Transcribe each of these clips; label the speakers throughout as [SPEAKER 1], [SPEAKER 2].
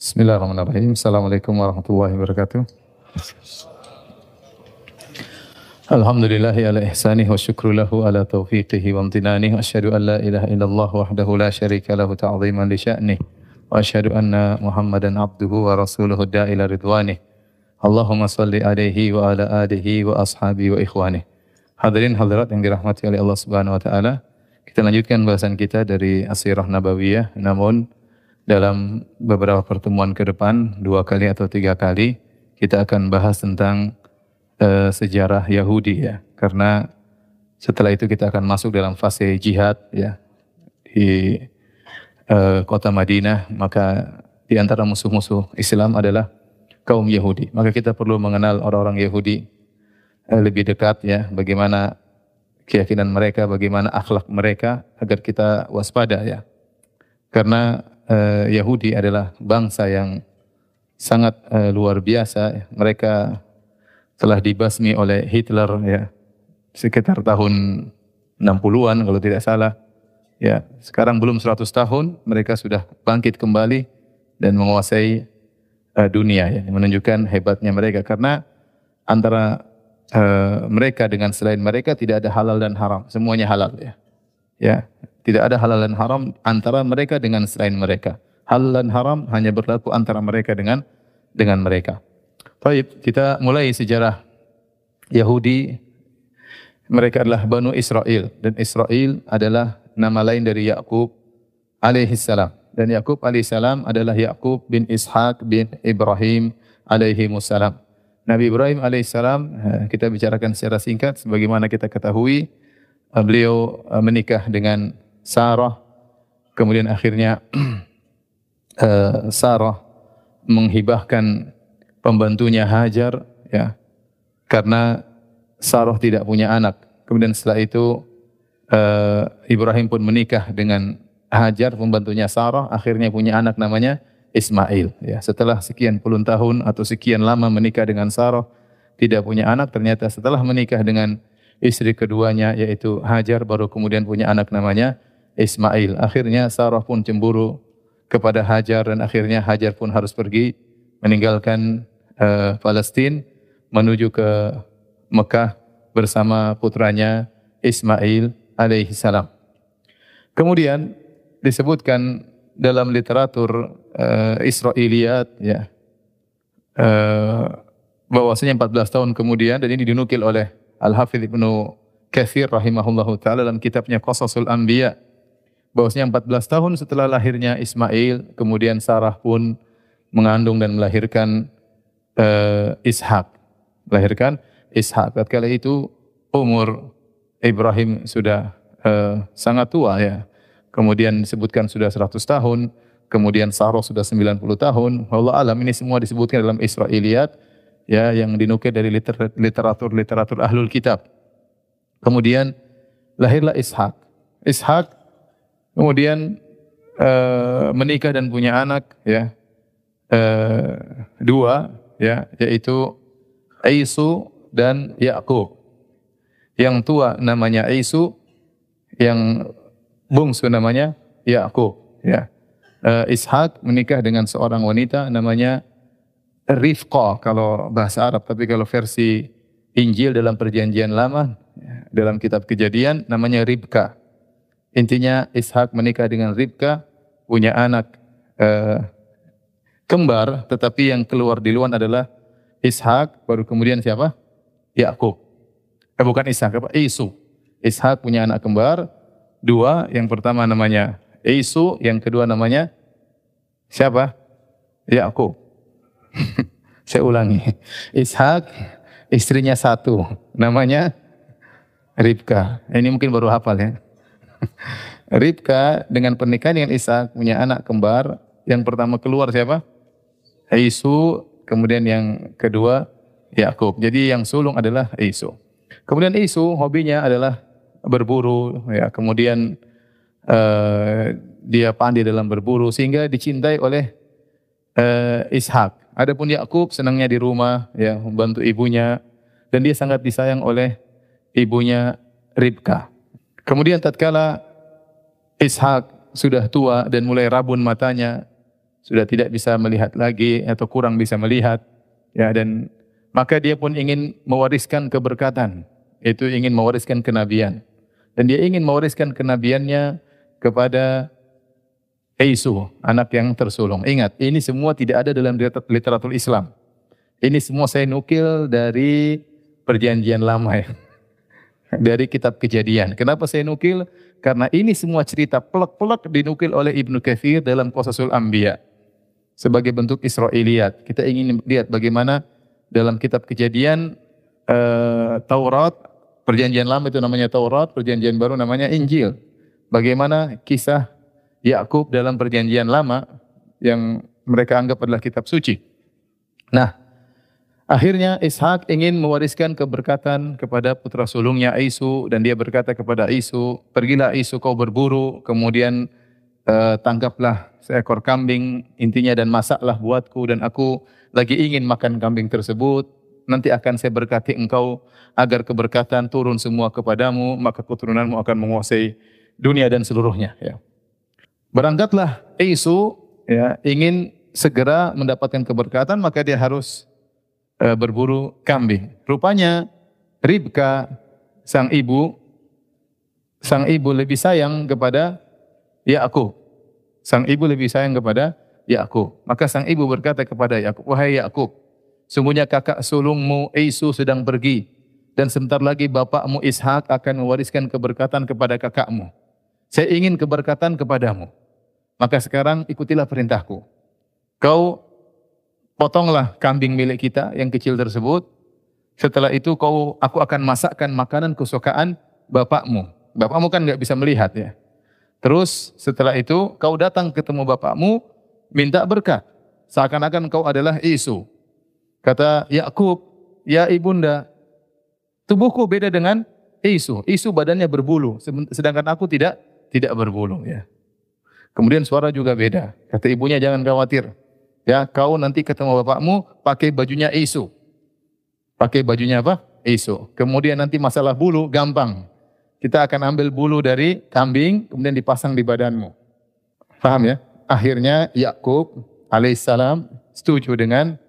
[SPEAKER 1] Bismillahirrahmanirrahim. Assalamualaikum warahmatullahi wabarakatuh. Alhamdulillahi ala ihsanih wa syukru lahu ala taufiqihi wa amtinanih. Asyhadu an la ilaha illallah wahdahu la syarika lahu ta'ziman li sya'nih. Wa asyhadu anna Muhammadan abduhu wa rasuluhu da'ila ridwanih. Allahumma salli alaihi wa ala alihi wa ashabi wa ikhwanih. Hadirin hadirat yang dirahmati oleh Allah Subhanahu wa taala. Kita lanjutkan bahasan kita dari Asirah Nabawiyah namun dalam beberapa pertemuan ke depan, dua kali atau tiga kali, kita akan bahas tentang uh, sejarah Yahudi ya. Karena setelah itu kita akan masuk dalam fase jihad ya di uh, kota Madinah, maka di antara musuh-musuh Islam adalah kaum Yahudi. Maka kita perlu mengenal orang-orang Yahudi uh, lebih dekat ya, bagaimana keyakinan mereka, bagaimana akhlak mereka agar kita waspada ya. Karena uh, Yahudi adalah bangsa yang sangat uh, luar biasa. Mereka telah dibasmi oleh Hitler ya sekitar tahun 60-an kalau tidak salah. Ya, sekarang belum 100 tahun mereka sudah bangkit kembali dan menguasai uh, dunia ya, menunjukkan hebatnya mereka karena antara uh, mereka dengan selain mereka tidak ada halal dan haram, semuanya halal ya. Ya, tidak ada halal dan haram antara mereka dengan selain mereka. Halal dan haram hanya berlaku antara mereka dengan dengan mereka. Baik, kita mulai sejarah Yahudi. Mereka adalah Banu Israel dan Israel adalah nama lain dari Yakub alaihi salam. Dan Yakub alaihi salam adalah Yakub bin Ishak bin Ibrahim alaihi. Nabi Ibrahim alaihi salam eh, kita bicarakan secara singkat sebagaimana kita ketahui beliau eh, menikah dengan Sarah. Kemudian akhirnya uh, Sarah menghibahkan pembantunya Hajar ya karena Sarah tidak punya anak. Kemudian setelah itu Ibrahim pun menikah dengan Hajar pembantunya Sarah akhirnya punya anak namanya Ismail ya setelah sekian puluh tahun atau sekian lama menikah dengan Sarah tidak punya anak ternyata setelah menikah dengan istri keduanya yaitu Hajar baru kemudian punya anak namanya Ismail. Akhirnya Sarah pun cemburu kepada Hajar dan akhirnya Hajar pun harus pergi meninggalkan uh, Palestina menuju ke Mekah bersama putranya Ismail alaihi salam. Kemudian disebutkan dalam literatur uh, Israiliyat ya uh, bahwasanya 14 tahun kemudian dan ini dinukil oleh Al-Hafidh Ibnu Kathir rahimahullahu taala dalam kitabnya Qasasul Anbiya bahwasanya 14 tahun setelah lahirnya Ismail, kemudian Sarah pun mengandung dan melahirkan uh, Ishak. Melahirkan Ishak. Tatkala itu umur Ibrahim sudah uh, sangat tua ya. Kemudian disebutkan sudah 100 tahun, kemudian Sarah sudah 90 tahun. Allah alam ini semua disebutkan dalam Israiliyat ya yang dinukil dari literatur-literatur ahlul kitab. Kemudian lahirlah Ishak. Ishak kemudian uh, menikah dan punya anak ya uh, dua ya yaitu Aisu dan Yakub. Yang tua namanya Aisu, yang bungsu namanya Yakub ya. Uh, Ishak menikah dengan seorang wanita namanya Rifqa kalau bahasa Arab tapi kalau versi Injil dalam perjanjian lama ya, dalam kitab kejadian namanya Ribka. Intinya Ishak menikah dengan Ribka, punya anak uh, kembar, tetapi yang keluar di luar adalah Ishak, baru kemudian siapa? Yakub. Eh, bukan Ishak, apa? Isu. Ishak punya anak kembar, dua, yang pertama namanya Isu, yang kedua namanya siapa? Yakub. Saya ulangi. Ishak, istrinya satu, namanya Ribka. Ini mungkin baru hafal ya. Ribka dengan pernikahan dengan Ishak punya anak kembar. Yang pertama keluar siapa? Isu, kemudian yang kedua Yakub. Jadi yang sulung adalah Isu. Kemudian Isu hobinya adalah berburu, ya. Kemudian uh, dia pandai dalam berburu sehingga dicintai oleh uh, Ishak. Adapun Yakub senangnya di rumah, ya, membantu ibunya dan dia sangat disayang oleh ibunya Ribka. Kemudian tatkala Ishak sudah tua dan mulai rabun matanya, sudah tidak bisa melihat lagi atau kurang bisa melihat ya dan maka dia pun ingin mewariskan keberkatan itu ingin mewariskan kenabian dan dia ingin mewariskan kenabiannya kepada Eisu, anak yang tersulung. Ingat, ini semua tidak ada dalam literatur Islam. Ini semua saya nukil dari perjanjian lama ya. Dari kitab kejadian. Kenapa saya nukil? Karena ini semua cerita pelak-pelak dinukil oleh Ibnu Kathir dalam Qasasul Anbiya sebagai bentuk Israiliyat. Kita ingin lihat bagaimana dalam kitab kejadian uh, Taurat, perjanjian lama itu namanya Taurat, perjanjian baru namanya Injil. Bagaimana kisah Yakub dalam perjanjian lama yang mereka anggap adalah kitab suci. Nah, Akhirnya Ishak ingin mewariskan keberkatan kepada putra sulungnya Isu dan dia berkata kepada Isu, "Pergilah Isu kau berburu, kemudian uh, tangkaplah seekor kambing intinya dan masaklah buatku dan aku lagi ingin makan kambing tersebut. Nanti akan saya berkati engkau agar keberkatan turun semua kepadamu, maka keturunanmu akan menguasai dunia dan seluruhnya." Ya. Berangkatlah Isu ya ingin segera mendapatkan keberkatan maka dia harus uh, berburu kambing. Rupanya Ribka sang ibu sang ibu lebih sayang kepada Yakub. Sang ibu lebih sayang kepada Yakub. Maka sang ibu berkata kepada Yakub, "Wahai Yakub, sungguhnya kakak sulungmu Esau sedang pergi dan sebentar lagi bapakmu Ishak akan mewariskan keberkatan kepada kakakmu. Saya ingin keberkatan kepadamu. Maka sekarang ikutilah perintahku. Kau potonglah kambing milik kita yang kecil tersebut. Setelah itu kau aku akan masakkan makanan kesukaan bapakmu. Bapakmu kan nggak bisa melihat ya. Terus setelah itu kau datang ketemu bapakmu minta berkat. Seakan-akan kau adalah Isu. Kata Yakub, ya ibunda, tubuhku beda dengan Isu. Isu badannya berbulu, sedangkan aku tidak tidak berbulu ya. Kemudian suara juga beda. Kata ibunya jangan khawatir. Ya, kau nanti ketemu bapakmu pakai bajunya Isu. Pakai bajunya apa? Isu. Kemudian nanti masalah bulu gampang. Kita akan ambil bulu dari kambing kemudian dipasang di badanmu. Paham ya? Akhirnya Yakub alaihissalam setuju dengan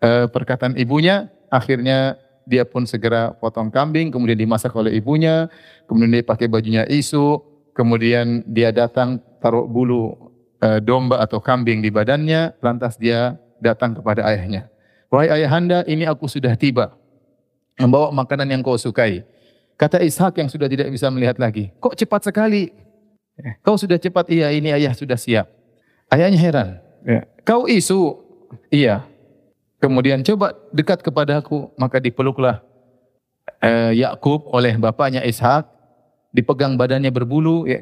[SPEAKER 1] uh, perkataan ibunya. Akhirnya dia pun segera potong kambing, kemudian dimasak oleh ibunya, kemudian dia pakai bajunya isu, kemudian dia datang taruh bulu Eh, domba atau kambing di badannya, lantas dia datang kepada ayahnya. Wahai ayahanda, ini aku sudah tiba. Membawa makanan yang kau sukai. Kata Ishak yang sudah tidak bisa melihat lagi. Kok cepat sekali? Eh, kau sudah cepat, iya ini ayah sudah siap. Ayahnya heran. Ya. Kau isu, iya. Kemudian coba dekat kepada aku, maka dipeluklah eh, Yakub oleh bapaknya Ishak, dipegang badannya berbulu, ya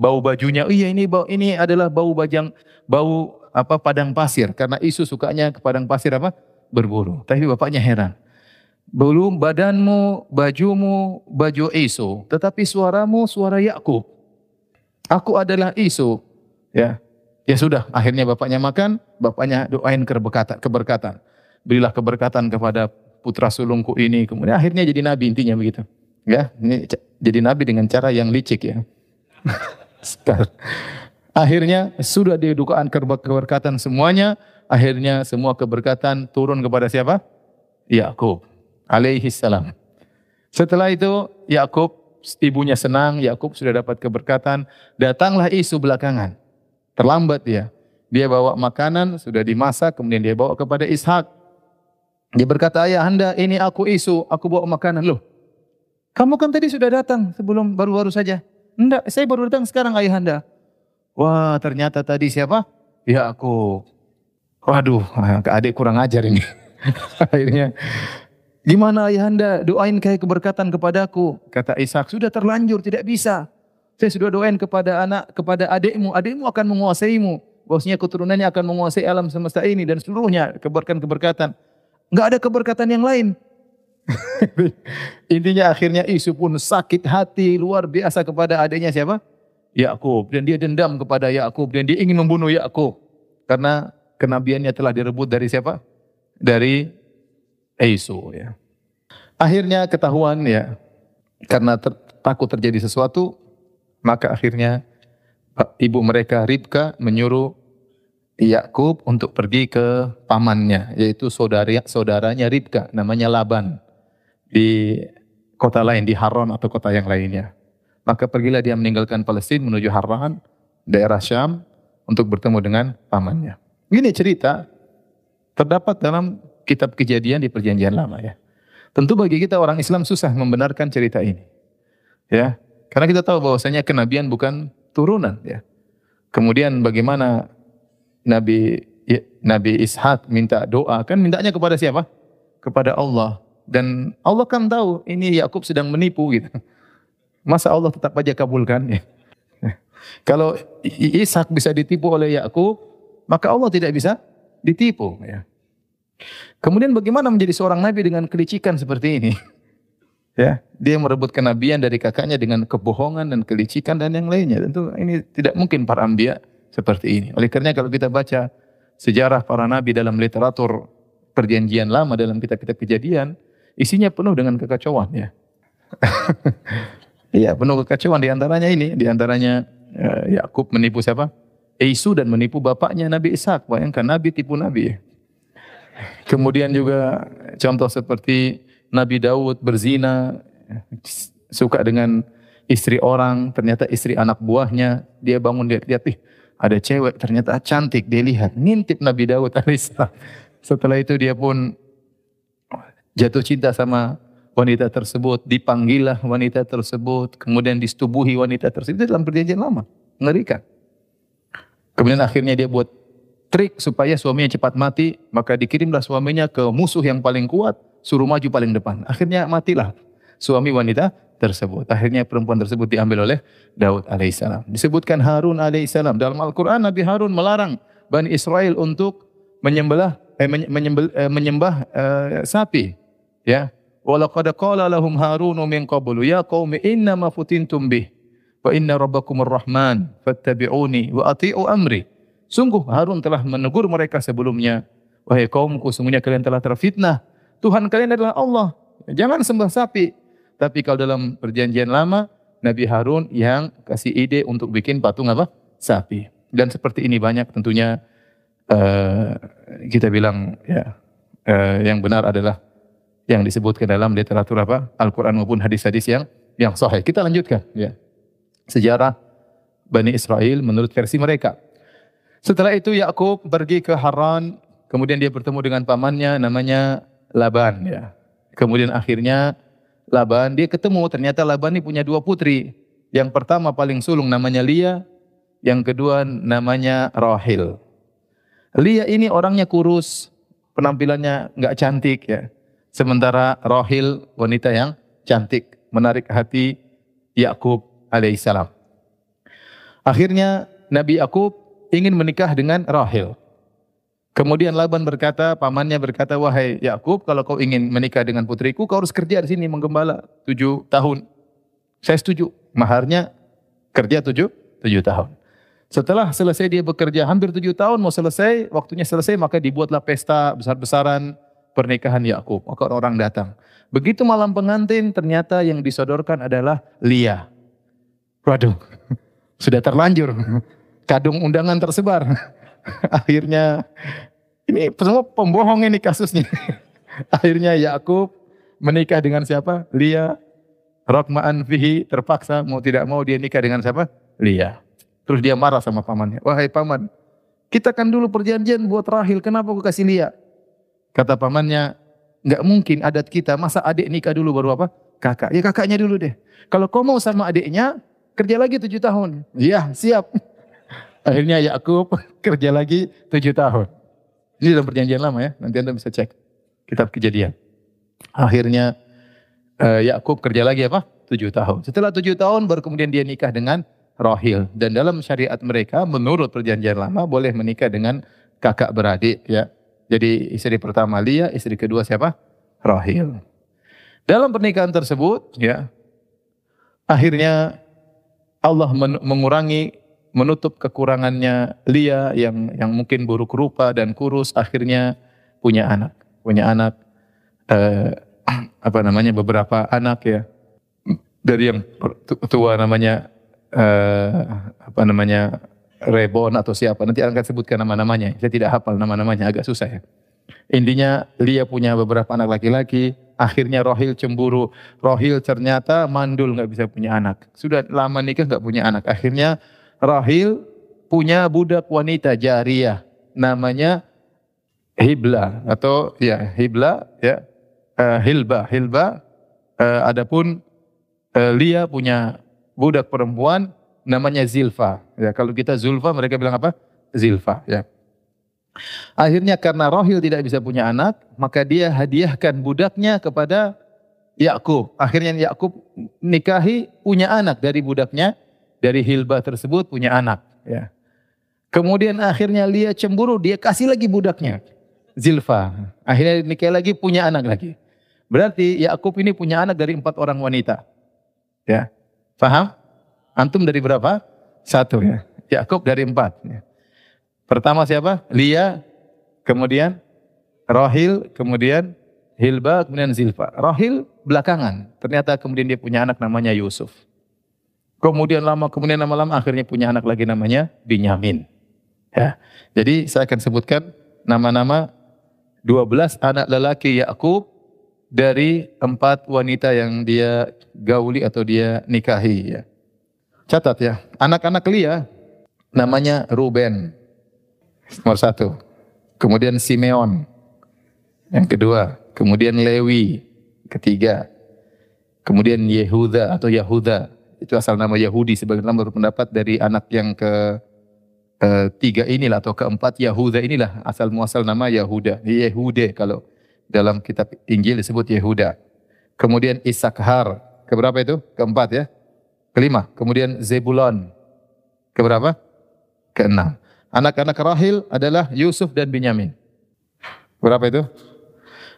[SPEAKER 1] bau bajunya, iya ini bau ini adalah bau bajang bau apa padang pasir karena isu sukanya ke padang pasir apa? berburu. Tapi bapaknya heran. Belum badanmu, bajumu, baju isu, tetapi suaramu suara Yakub. Aku adalah isu. Ya. Ya sudah, akhirnya bapaknya makan, bapaknya doain keberkatan, keberkatan. Berilah keberkatan kepada putra sulungku ini. Kemudian akhirnya jadi nabi intinya begitu. Ya, ini jadi nabi dengan cara yang licik ya. Akhirnya sudah didukaan keberkatan semuanya. Akhirnya semua keberkatan turun kepada siapa? Yakub alaihi salam. Setelah itu Yakub ibunya senang, Yakub sudah dapat keberkatan. Datanglah isu belakangan. Terlambat dia. Dia bawa makanan, sudah dimasak, kemudian dia bawa kepada Ishak. Dia berkata, ayah anda, ini aku isu, aku bawa makanan. Loh, kamu kan tadi sudah datang sebelum baru-baru saja. Enggak, saya baru datang sekarang ayahanda. Wah, ternyata tadi siapa? Ya aku. Waduh, adik kurang ajar ini. Akhirnya, gimana ayahanda? Doain kayak keberkatan kepadaku. Kata Ishak, sudah terlanjur, tidak bisa. Saya sudah doain kepada anak, kepada adikmu. Adikmu akan menguasaimu. Bosnya keturunannya akan menguasai alam semesta ini dan seluruhnya keberkatan-keberkatan. Enggak ada keberkatan yang lain. Intinya akhirnya Isu pun sakit hati luar biasa kepada adiknya siapa? Yakub dan dia dendam kepada Yakub dan dia ingin membunuh Yakub karena kenabiannya telah direbut dari siapa? Dari Isu ya. Akhirnya ketahuan ya karena ter, takut terjadi sesuatu maka akhirnya ibu mereka Ribka menyuruh Yakub untuk pergi ke pamannya, yaitu saudari, saudaranya Ribka, namanya Laban, di kota lain, di Haran atau kota yang lainnya. Maka pergilah dia meninggalkan Palestina menuju Haran, daerah Syam, untuk bertemu dengan pamannya. Ini cerita terdapat dalam kitab kejadian di perjanjian lama ya. Tentu bagi kita orang Islam susah membenarkan cerita ini. Ya, karena kita tahu bahwasanya kenabian bukan turunan ya. Kemudian bagaimana Nabi ya, Nabi Ishak minta doa kan mintanya kepada siapa? Kepada Allah dan Allah kan tahu ini Yakub sedang menipu gitu. Masa Allah tetap aja kabulkan ya? Kalau Ishak bisa ditipu oleh Yakub, maka Allah tidak bisa ditipu ya. Kemudian bagaimana menjadi seorang nabi dengan kelicikan seperti ini? Ya, dia merebut kenabian dari kakaknya dengan kebohongan dan kelicikan dan yang lainnya. Tentu ini tidak mungkin para ambia seperti ini. Oleh karena kalau kita baca sejarah para nabi dalam literatur perjanjian lama dalam kitab-kitab kejadian, isinya penuh dengan kekacauan ya. Iya, penuh kekacauan di antaranya ini, di antaranya uh, Yakub menipu siapa? Isu dan menipu bapaknya Nabi Ishak. Bayangkan Nabi tipu Nabi. Kemudian juga contoh seperti Nabi Daud berzina, suka dengan istri orang, ternyata istri anak buahnya, dia bangun dia lihat, ih ada cewek ternyata cantik dia lihat ngintip Nabi Daud alaihissalam setelah itu dia pun jatuh cinta sama wanita tersebut dipanggillah wanita tersebut kemudian disetubuhi wanita tersebut itu dalam perjanjian lama mengerikan kemudian akhirnya dia buat trik supaya suaminya cepat mati maka dikirimlah suaminya ke musuh yang paling kuat suruh maju paling depan akhirnya matilah suami wanita tersebut. Akhirnya perempuan tersebut diambil oleh Daud alaihissalam. Disebutkan Harun alaihissalam. Dalam Al-Quran Nabi Harun melarang Bani Israel untuk menyembah eh, menyembah, eh, menyembah eh, sapi. Ya. Walaqad qala lahum Harun min qablu ya qaumi inna ma futintum bih wa inna rabbakumur rahman fattabi'uni wa ati'u amri. Sungguh Harun telah menegur mereka sebelumnya. Wahai kaumku, sungguhnya kalian telah terfitnah. Tuhan kalian adalah Allah. Jangan sembah sapi. Tapi kalau dalam perjanjian lama, Nabi Harun yang kasih ide untuk bikin patung apa? Sapi. Dan seperti ini banyak tentunya uh, kita bilang ya uh, yang benar adalah yang disebutkan dalam literatur apa? Al-Quran maupun hadis-hadis yang yang sahih. Kita lanjutkan ya. Sejarah Bani Israel menurut versi mereka. Setelah itu Yakub pergi ke Haran, kemudian dia bertemu dengan pamannya namanya Laban ya. Kemudian akhirnya Laban, dia ketemu ternyata Laban ini punya dua putri. Yang pertama paling sulung namanya Lia, yang kedua namanya Rahil. Lia ini orangnya kurus, penampilannya nggak cantik ya. Sementara Rahil wanita yang cantik, menarik hati Yakub alaihissalam. Akhirnya Nabi Yakub ingin menikah dengan Rahil. Kemudian Laban berkata, pamannya berkata, wahai Yakub, kalau kau ingin menikah dengan putriku, kau harus kerja di sini menggembala tujuh tahun. Saya setuju. Maharnya kerja tujuh, tujuh tahun. Setelah selesai dia bekerja hampir tujuh tahun, mau selesai, waktunya selesai, maka dibuatlah pesta besar-besaran pernikahan Yakub. Maka orang datang. Begitu malam pengantin, ternyata yang disodorkan adalah Lia. Waduh, sudah terlanjur. Kadung undangan tersebar. Akhirnya ini semua pembohong ini kasusnya. Akhirnya Yakub menikah dengan siapa? Lia. Rokmaan fihi terpaksa mau tidak mau dia nikah dengan siapa? Lia. Terus dia marah sama pamannya. Wahai paman, kita kan dulu perjanjian buat Rahil, kenapa aku kasih Lia? Kata pamannya, nggak mungkin adat kita, masa adik nikah dulu baru apa? Kakak. Ya kakaknya dulu deh. Kalau kau mau sama adiknya, kerja lagi tujuh tahun. Iya, siap. Akhirnya Yakub kerja lagi tujuh tahun. Ini dalam perjanjian lama ya, nanti anda bisa cek kitab kejadian. Akhirnya uh, Yakub kerja lagi apa? Tujuh tahun. Setelah tujuh tahun baru kemudian dia nikah dengan Rohil. Dan dalam syariat mereka menurut perjanjian lama boleh menikah dengan kakak beradik ya. Jadi istri pertama Lia, istri kedua siapa? Rohil. Dalam pernikahan tersebut ya akhirnya Allah mengurangi menutup kekurangannya Lia yang yang mungkin buruk rupa dan kurus akhirnya punya anak punya anak eh, apa namanya beberapa anak ya dari yang tua namanya eh, apa namanya Rebon atau siapa. Nanti akan sebutkan nama-namanya. Saya tidak hafal nama-namanya, agak susah ya. Intinya Lia punya beberapa anak laki-laki. Akhirnya Rohil cemburu. Rohil ternyata mandul nggak bisa punya anak. Sudah lama nikah nggak punya anak. Akhirnya Rohil punya budak wanita jariah. Namanya Hibla atau ya Hibla ya uh, Hilba Hilba. Uh, adapun uh, Lia punya budak perempuan namanya Zilfa. Ya, kalau kita Zulfa mereka bilang apa? Zilfa. Ya. Akhirnya karena Rohil tidak bisa punya anak, maka dia hadiahkan budaknya kepada Yakub. Akhirnya Yakub nikahi punya anak dari budaknya, dari Hilba tersebut punya anak. Ya. Kemudian akhirnya Lia cemburu, dia kasih lagi budaknya, Zilfa. Akhirnya nikahi lagi punya anak lagi. Berarti Yakub ini punya anak dari empat orang wanita. Ya, paham? Antum dari berapa? Satu ya. Yakub dari empat. Ya. Pertama siapa? Lia, kemudian Rohil, kemudian Hilba, kemudian Zilfa. Rohil belakangan. Ternyata kemudian dia punya anak namanya Yusuf. Kemudian lama, kemudian lama-lama akhirnya punya anak lagi namanya Binyamin. Ya. Jadi saya akan sebutkan nama-nama 12 anak lelaki Yakub dari empat wanita yang dia gauli atau dia nikahi ya. Catat ya, anak-anak Lia namanya Ruben, nomor satu. Kemudian Simeon, yang kedua. Kemudian Lewi, ketiga. Kemudian Yehuda atau Yahuda, itu asal nama Yahudi sebagai nama berpendapat dari anak yang ke tiga inilah atau keempat Yahuda inilah asal muasal nama Yahuda. Yehude kalau dalam kitab Injil disebut Yehuda. Kemudian Isakhar, keberapa itu? Keempat ya. Kelima, kemudian Zebulon. Keberapa? Keenam. Anak-anak Rahil adalah Yusuf dan Binyamin. Berapa itu?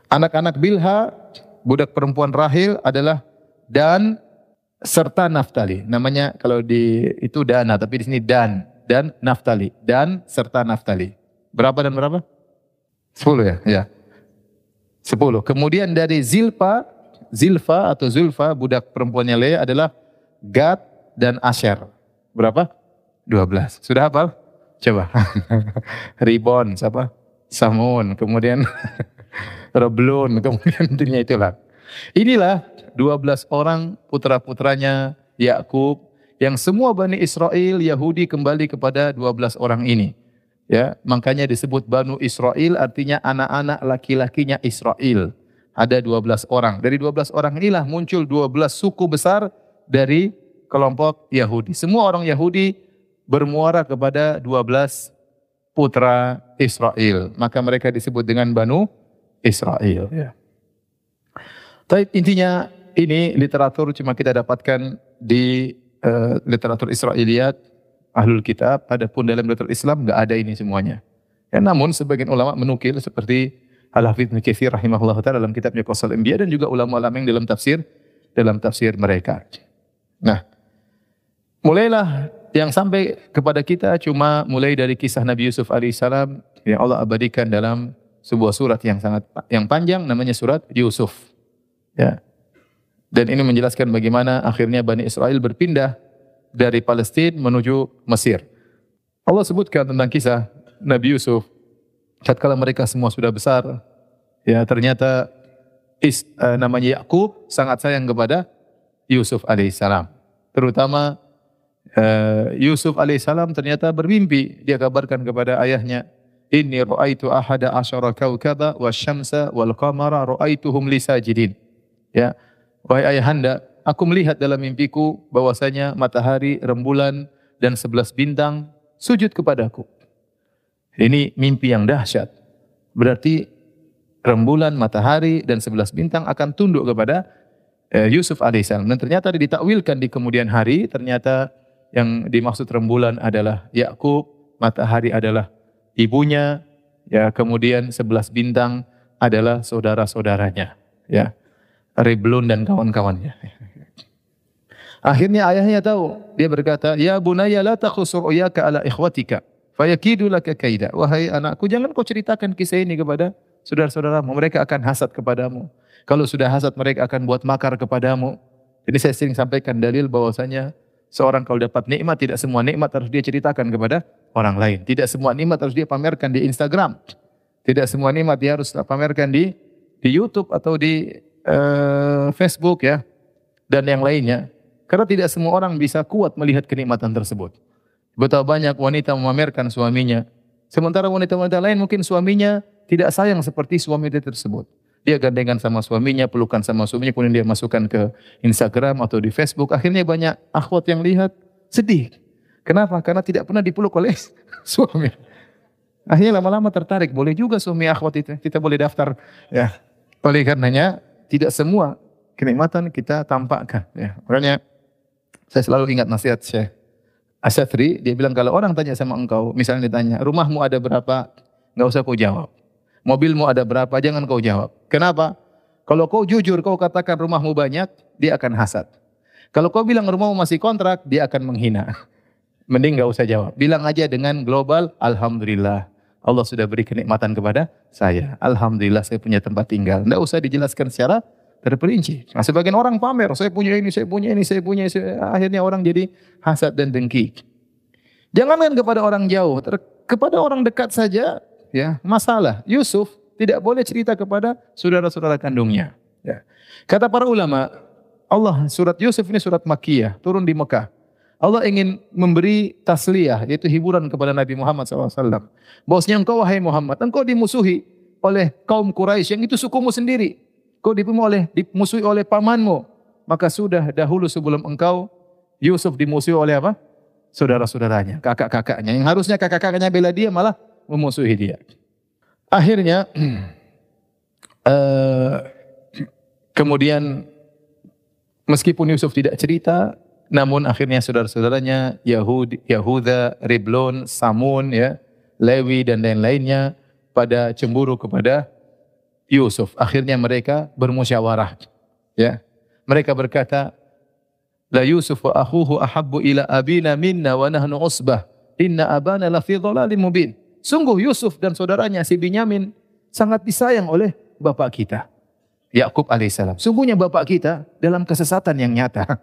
[SPEAKER 1] Anak-anak Bilha, budak perempuan Rahil adalah Dan serta Naftali. Namanya kalau di itu Dana, tapi di sini Dan dan Naftali. Dan serta Naftali. Berapa dan berapa? Sepuluh ya, ya. Sepuluh. Kemudian dari Zilpa, Zilfa atau Zulfa, budak perempuannya Lea adalah Gad dan Asher. Berapa? 12. Sudah hafal? Coba. Ribon, siapa? Samun, kemudian Reblon, kemudian dunia itulah. Inilah 12 orang putra-putranya Yakub yang semua Bani Israel Yahudi kembali kepada 12 orang ini. Ya, makanya disebut Banu Israel artinya anak-anak laki-lakinya Israel. Ada 12 orang. Dari 12 orang inilah muncul 12 suku besar dari kelompok Yahudi. Semua orang Yahudi bermuara kepada 12 putra Israel. Maka mereka disebut dengan Banu Israel. Ya. Tapi intinya ini literatur cuma kita dapatkan di uh, literatur Israiliyat, ahlul kitab, adapun dalam literatur Islam enggak ada ini semuanya. Ya, namun sebagian ulama menukil seperti Al-Hafidh Nukathir rahimahullah ta'ala dalam kitabnya Qasal Anbiya dan juga ulama-ulama yang dalam tafsir dalam tafsir mereka. Nah, mulailah yang sampai kepada kita cuma mulai dari kisah Nabi Yusuf alaihissalam yang Allah abadikan dalam sebuah surat yang sangat yang panjang namanya surat Yusuf. Ya. Dan ini menjelaskan bagaimana akhirnya Bani Israel berpindah dari Palestina menuju Mesir. Allah sebutkan tentang kisah Nabi Yusuf. Tatkala mereka semua sudah besar, ya ternyata is, uh, namanya Yakub sangat sayang kepada Yusuf alaihissalam. Terutama uh, Yusuf alaihissalam ternyata bermimpi. Dia kabarkan kepada ayahnya, Inni ra'aitu ahada asyara kawkaba wa syamsa wal qamara ra'aituhum li sajidin. Ya, wahai ayahanda, aku melihat dalam mimpiku bahwasanya matahari, rembulan dan sebelas bintang sujud kepadaku. Ini mimpi yang dahsyat. Berarti rembulan, matahari dan sebelas bintang akan tunduk kepada Eh, Yusuf alaihissalam. Dan ternyata ditakwilkan di kemudian hari, ternyata yang dimaksud rembulan adalah Yakub, matahari adalah ibunya, ya kemudian sebelas bintang adalah saudara-saudaranya, ya. Reblon dan kawan-kawannya. Akhirnya ayahnya tahu, dia berkata, "Ya bunayya la takhusur uyaka ala ikhwatika, fayakidu laka kaida." Wahai anakku, jangan kau ceritakan kisah ini kepada saudara-saudaramu, mereka akan hasad kepadamu. Kalau sudah hasad mereka akan buat makar kepadamu. Jadi saya sering sampaikan dalil bahwasanya Seorang kalau dapat nikmat, tidak semua nikmat harus dia ceritakan kepada orang lain. Tidak semua nikmat harus dia pamerkan di Instagram. Tidak semua nikmat dia harus pamerkan di di YouTube atau di uh, Facebook ya dan yang lainnya. Karena tidak semua orang bisa kuat melihat kenikmatan tersebut. Betapa banyak wanita memamerkan suaminya. Sementara wanita-wanita lain mungkin suaminya tidak sayang seperti suami dia tersebut. Dia gandengan sama suaminya, pelukan sama suaminya, kemudian dia masukkan ke Instagram atau di Facebook. Akhirnya banyak akhwat yang lihat sedih. Kenapa? Karena tidak pernah dipeluk oleh suami. Akhirnya lama-lama tertarik. Boleh juga suami akhwat itu. Kita boleh daftar. Ya. Oleh karenanya tidak semua kenikmatan kita tampakkan. Ya. Makanya saya selalu ingat nasihat Syekh Asyatri. Dia bilang kalau orang tanya sama engkau, misalnya ditanya, rumahmu ada berapa? Enggak usah kau jawab. Mobilmu ada berapa? Jangan kau jawab. Kenapa? Kalau kau jujur, kau katakan rumahmu banyak, dia akan hasad. Kalau kau bilang rumahmu masih kontrak, dia akan menghina. Mending gak usah jawab. Bilang aja dengan global, Alhamdulillah. Allah sudah beri kenikmatan kepada saya. Alhamdulillah saya punya tempat tinggal. Tidak usah dijelaskan secara terperinci. Nah, sebagian orang pamer, saya punya ini, saya punya ini, saya punya ini. Akhirnya orang jadi hasad dan dengki. Jangankan kepada orang jauh, kepada orang dekat saja ya masalah. Yusuf tidak boleh cerita kepada saudara-saudara kandungnya. Ya. Kata para ulama, Allah surat Yusuf ini surat Makkiyah, turun di Mekah. Allah ingin memberi tasliyah, yaitu hiburan kepada Nabi Muhammad SAW. Bosnya engkau wahai Muhammad, engkau dimusuhi oleh kaum Quraisy yang itu sukumu sendiri. Kau dimusuhi oleh, dimusuhi oleh pamanmu. Maka sudah dahulu sebelum engkau, Yusuf dimusuhi oleh apa? Saudara-saudaranya, kakak-kakaknya. Yang harusnya kakak-kakaknya bela dia malah memusuhi dia. Akhirnya uh, kemudian meskipun Yusuf tidak cerita, namun akhirnya saudara-saudaranya Yahud, Yahuda, Riblon, Samun, ya, Lewi dan lain-lainnya pada cemburu kepada Yusuf. Akhirnya mereka bermusyawarah. Ya. Mereka berkata, La Yusuf wa akhuhu ahabbu ila abina minna wa nahnu usbah. Inna abana la fi dhalalim mubin. Sungguh Yusuf dan saudaranya si Binyamin sangat disayang oleh bapak kita. Yakub alaihissalam. Sungguhnya bapak kita dalam kesesatan yang nyata.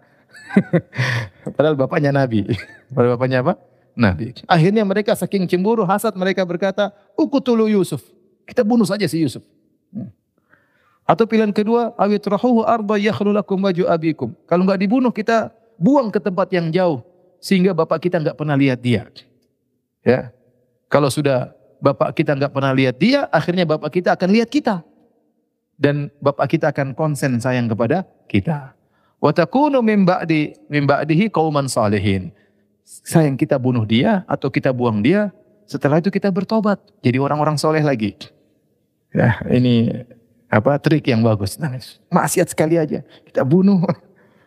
[SPEAKER 1] Padahal bapaknya Nabi. Padahal bapaknya apa? Nabi. Akhirnya mereka saking cemburu, hasad mereka berkata, Ukutulu Yusuf. Kita bunuh saja si Yusuf. Hmm. Atau pilihan kedua, awit rahuhu arba yakhlulakum waju abikum. Kalau enggak dibunuh, kita buang ke tempat yang jauh. Sehingga bapak kita enggak pernah lihat dia. Ya. Kalau sudah bapak kita nggak pernah lihat dia, akhirnya bapak kita akan lihat kita. Dan bapak kita akan konsen sayang kepada kita. Wa takunu min ba'di min ba'dihi qauman salihin. Sayang kita bunuh dia atau kita buang dia, setelah itu kita bertobat jadi orang-orang soleh lagi. Ya, ini apa trik yang bagus. Nah, maksiat sekali aja kita bunuh.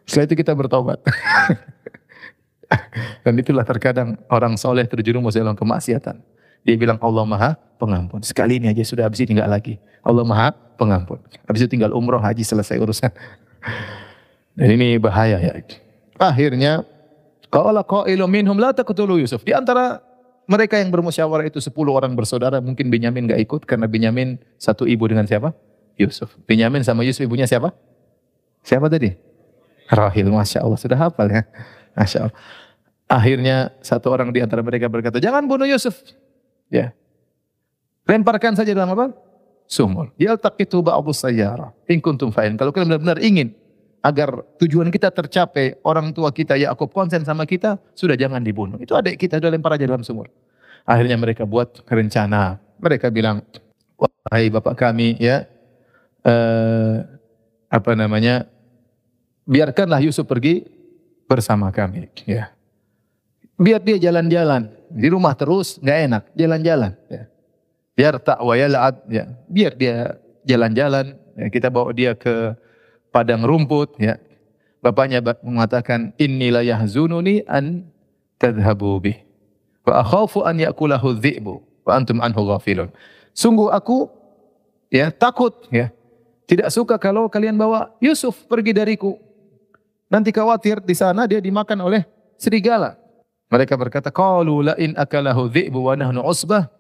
[SPEAKER 1] Setelah itu kita bertobat. Dan itulah terkadang orang soleh terjerumus dalam kemaksiatan. Dia bilang Allah Maha Pengampun. Sekali ini aja sudah habis tinggal lagi. Allah Maha Pengampun. Habis itu tinggal umroh haji selesai urusan. Dan ini bahaya ya. Akhirnya qala qailu minhum la taqtulu Yusuf. Di antara mereka yang bermusyawarah itu 10 orang bersaudara, mungkin Benyamin gak ikut karena Benyamin satu ibu dengan siapa? Yusuf. Benyamin sama Yusuf ibunya siapa? Siapa tadi? Rahil, Masya Allah. Sudah hafal ya. Masya Allah. Akhirnya satu orang di antara mereka berkata, jangan bunuh Yusuf. Ya. Lemparkan saja dalam apa? Sumur. Yaltaqitu ba'dhu sayyara. In kuntum fa'in. Kalau kalian benar-benar ingin agar tujuan kita tercapai, orang tua kita Yakub konsen sama kita, sudah jangan dibunuh. Itu adik kita sudah lempar aja dalam sumur. Akhirnya mereka buat rencana. Mereka bilang, wahai bapak kami ya, eh, apa namanya, biarkanlah Yusuf pergi bersama kami. Ya. Biar dia jalan-jalan. Di rumah terus nggak enak, jalan-jalan. Ya. Biar tak wayalaat, ya. biar dia jalan-jalan. Ya. Kita bawa dia ke padang rumput. Ya. Bapaknya mengatakan, Inni la yahzununi an tadhabu bih. Wa akhafu an yakulahu dhi'bu. Wa antum anhu ghafilun. Sungguh aku ya takut ya. Tidak suka kalau kalian bawa Yusuf pergi dariku. Nanti khawatir di sana dia dimakan oleh serigala. Mereka berkata, "Qalu la in akalahu dhi'bu wa nahnu usbah,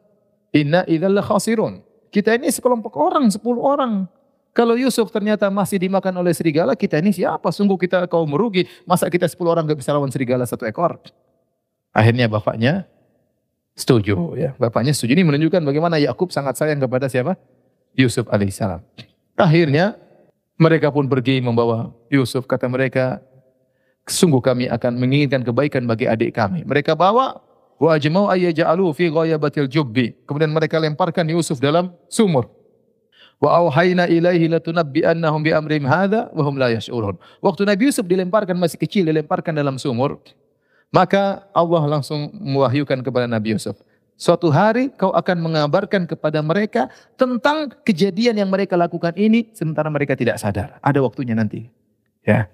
[SPEAKER 1] inna idzal khasirun." Kita ini sekelompok orang, sepuluh orang. Kalau Yusuf ternyata masih dimakan oleh serigala, kita ini siapa? Sungguh kita kaum merugi. Masa kita 10 orang gak bisa lawan serigala satu ekor? Akhirnya bapaknya setuju. Ya. Bapaknya setuju. Ini menunjukkan bagaimana Yakub sangat sayang kepada siapa? Yusuf alaihissalam. Akhirnya mereka pun pergi membawa Yusuf. Kata mereka, sungguh kami akan menginginkan kebaikan bagi adik kami. Mereka bawa wa ajmau ayyaj'alu fi ghayabatil jubbi. Kemudian mereka lemparkan Yusuf dalam sumur. Wa auhayna ilaihi latunabbi'annahum bi amrihim hadza wa hum la yash'urun. Waktu Nabi Yusuf dilemparkan masih kecil dilemparkan dalam sumur, maka Allah langsung mewahyukan kepada Nabi Yusuf, Suatu hari kau akan mengabarkan kepada mereka tentang kejadian yang mereka lakukan ini sementara mereka tidak sadar. Ada waktunya nanti. Ya.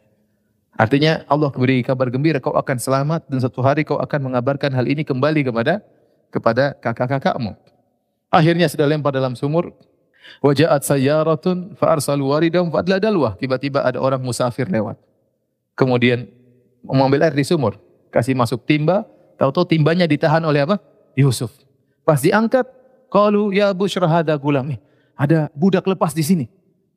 [SPEAKER 1] Artinya Allah beri kabar gembira kau akan selamat dan suatu hari kau akan mengabarkan hal ini kembali kepada kepada kakak-kakakmu. Akhirnya sudah lempar dalam sumur, Wajahat sayyaratun fa arsalu waridahum fa dalwah. Tiba-tiba ada orang musafir lewat. Kemudian mengambil air di sumur, kasih masuk timba, tahu-tahu timbanya ditahan oleh apa? Yusuf. Pas diangkat, qalu ya busyra hada gulam. Ada budak lepas di sini.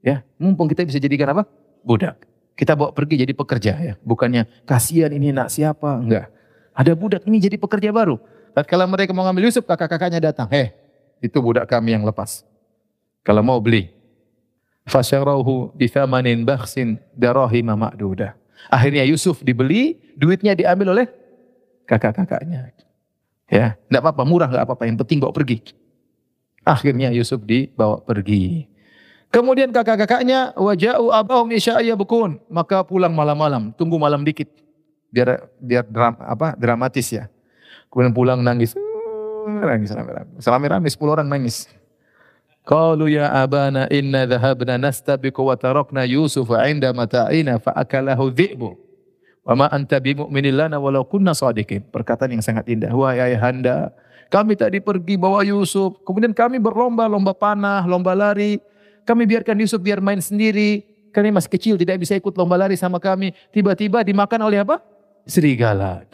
[SPEAKER 1] Ya, mumpung kita bisa jadikan apa? Budak. Kita bawa pergi jadi pekerja ya. Bukannya kasihan ini nak siapa, enggak. Ada budak ini jadi pekerja baru. Tatkala mereka mau ngambil Yusuf, kakak-kakaknya datang. Heh, itu budak kami yang lepas. Kalau mau beli. Fasyarahu bithamanin bakhsin darahima ma'dudah. Akhirnya Yusuf dibeli, duitnya diambil oleh kakak-kakaknya. Ya, enggak apa-apa, murah enggak apa-apa, yang penting bawa pergi. Akhirnya Yusuf dibawa pergi. Kemudian kakak-kakaknya waja'u abahum isya'ya bukun, maka pulang malam-malam, tunggu malam dikit. Biar biar dram, apa dramatis ya. Kemudian pulang nangis. Nangis rame-rame. Rame-rame 10 orang nangis. Qalu ya abana inna dhahabna nastabiqu wa tarakna Yusuf 'inda mata'ina fa akalahu dhi'bu. Wa ma anta bimu'minin lana walau kunna sadiqin. Perkataan yang sangat indah. Wahai ayahanda, kami tadi pergi bawa Yusuf, kemudian kami berlomba, lomba panah, lomba lari. Kami biarkan Yusuf biar main sendiri. Kami masih kecil, tidak bisa ikut lomba lari sama kami. Tiba-tiba dimakan oleh apa? Serigala.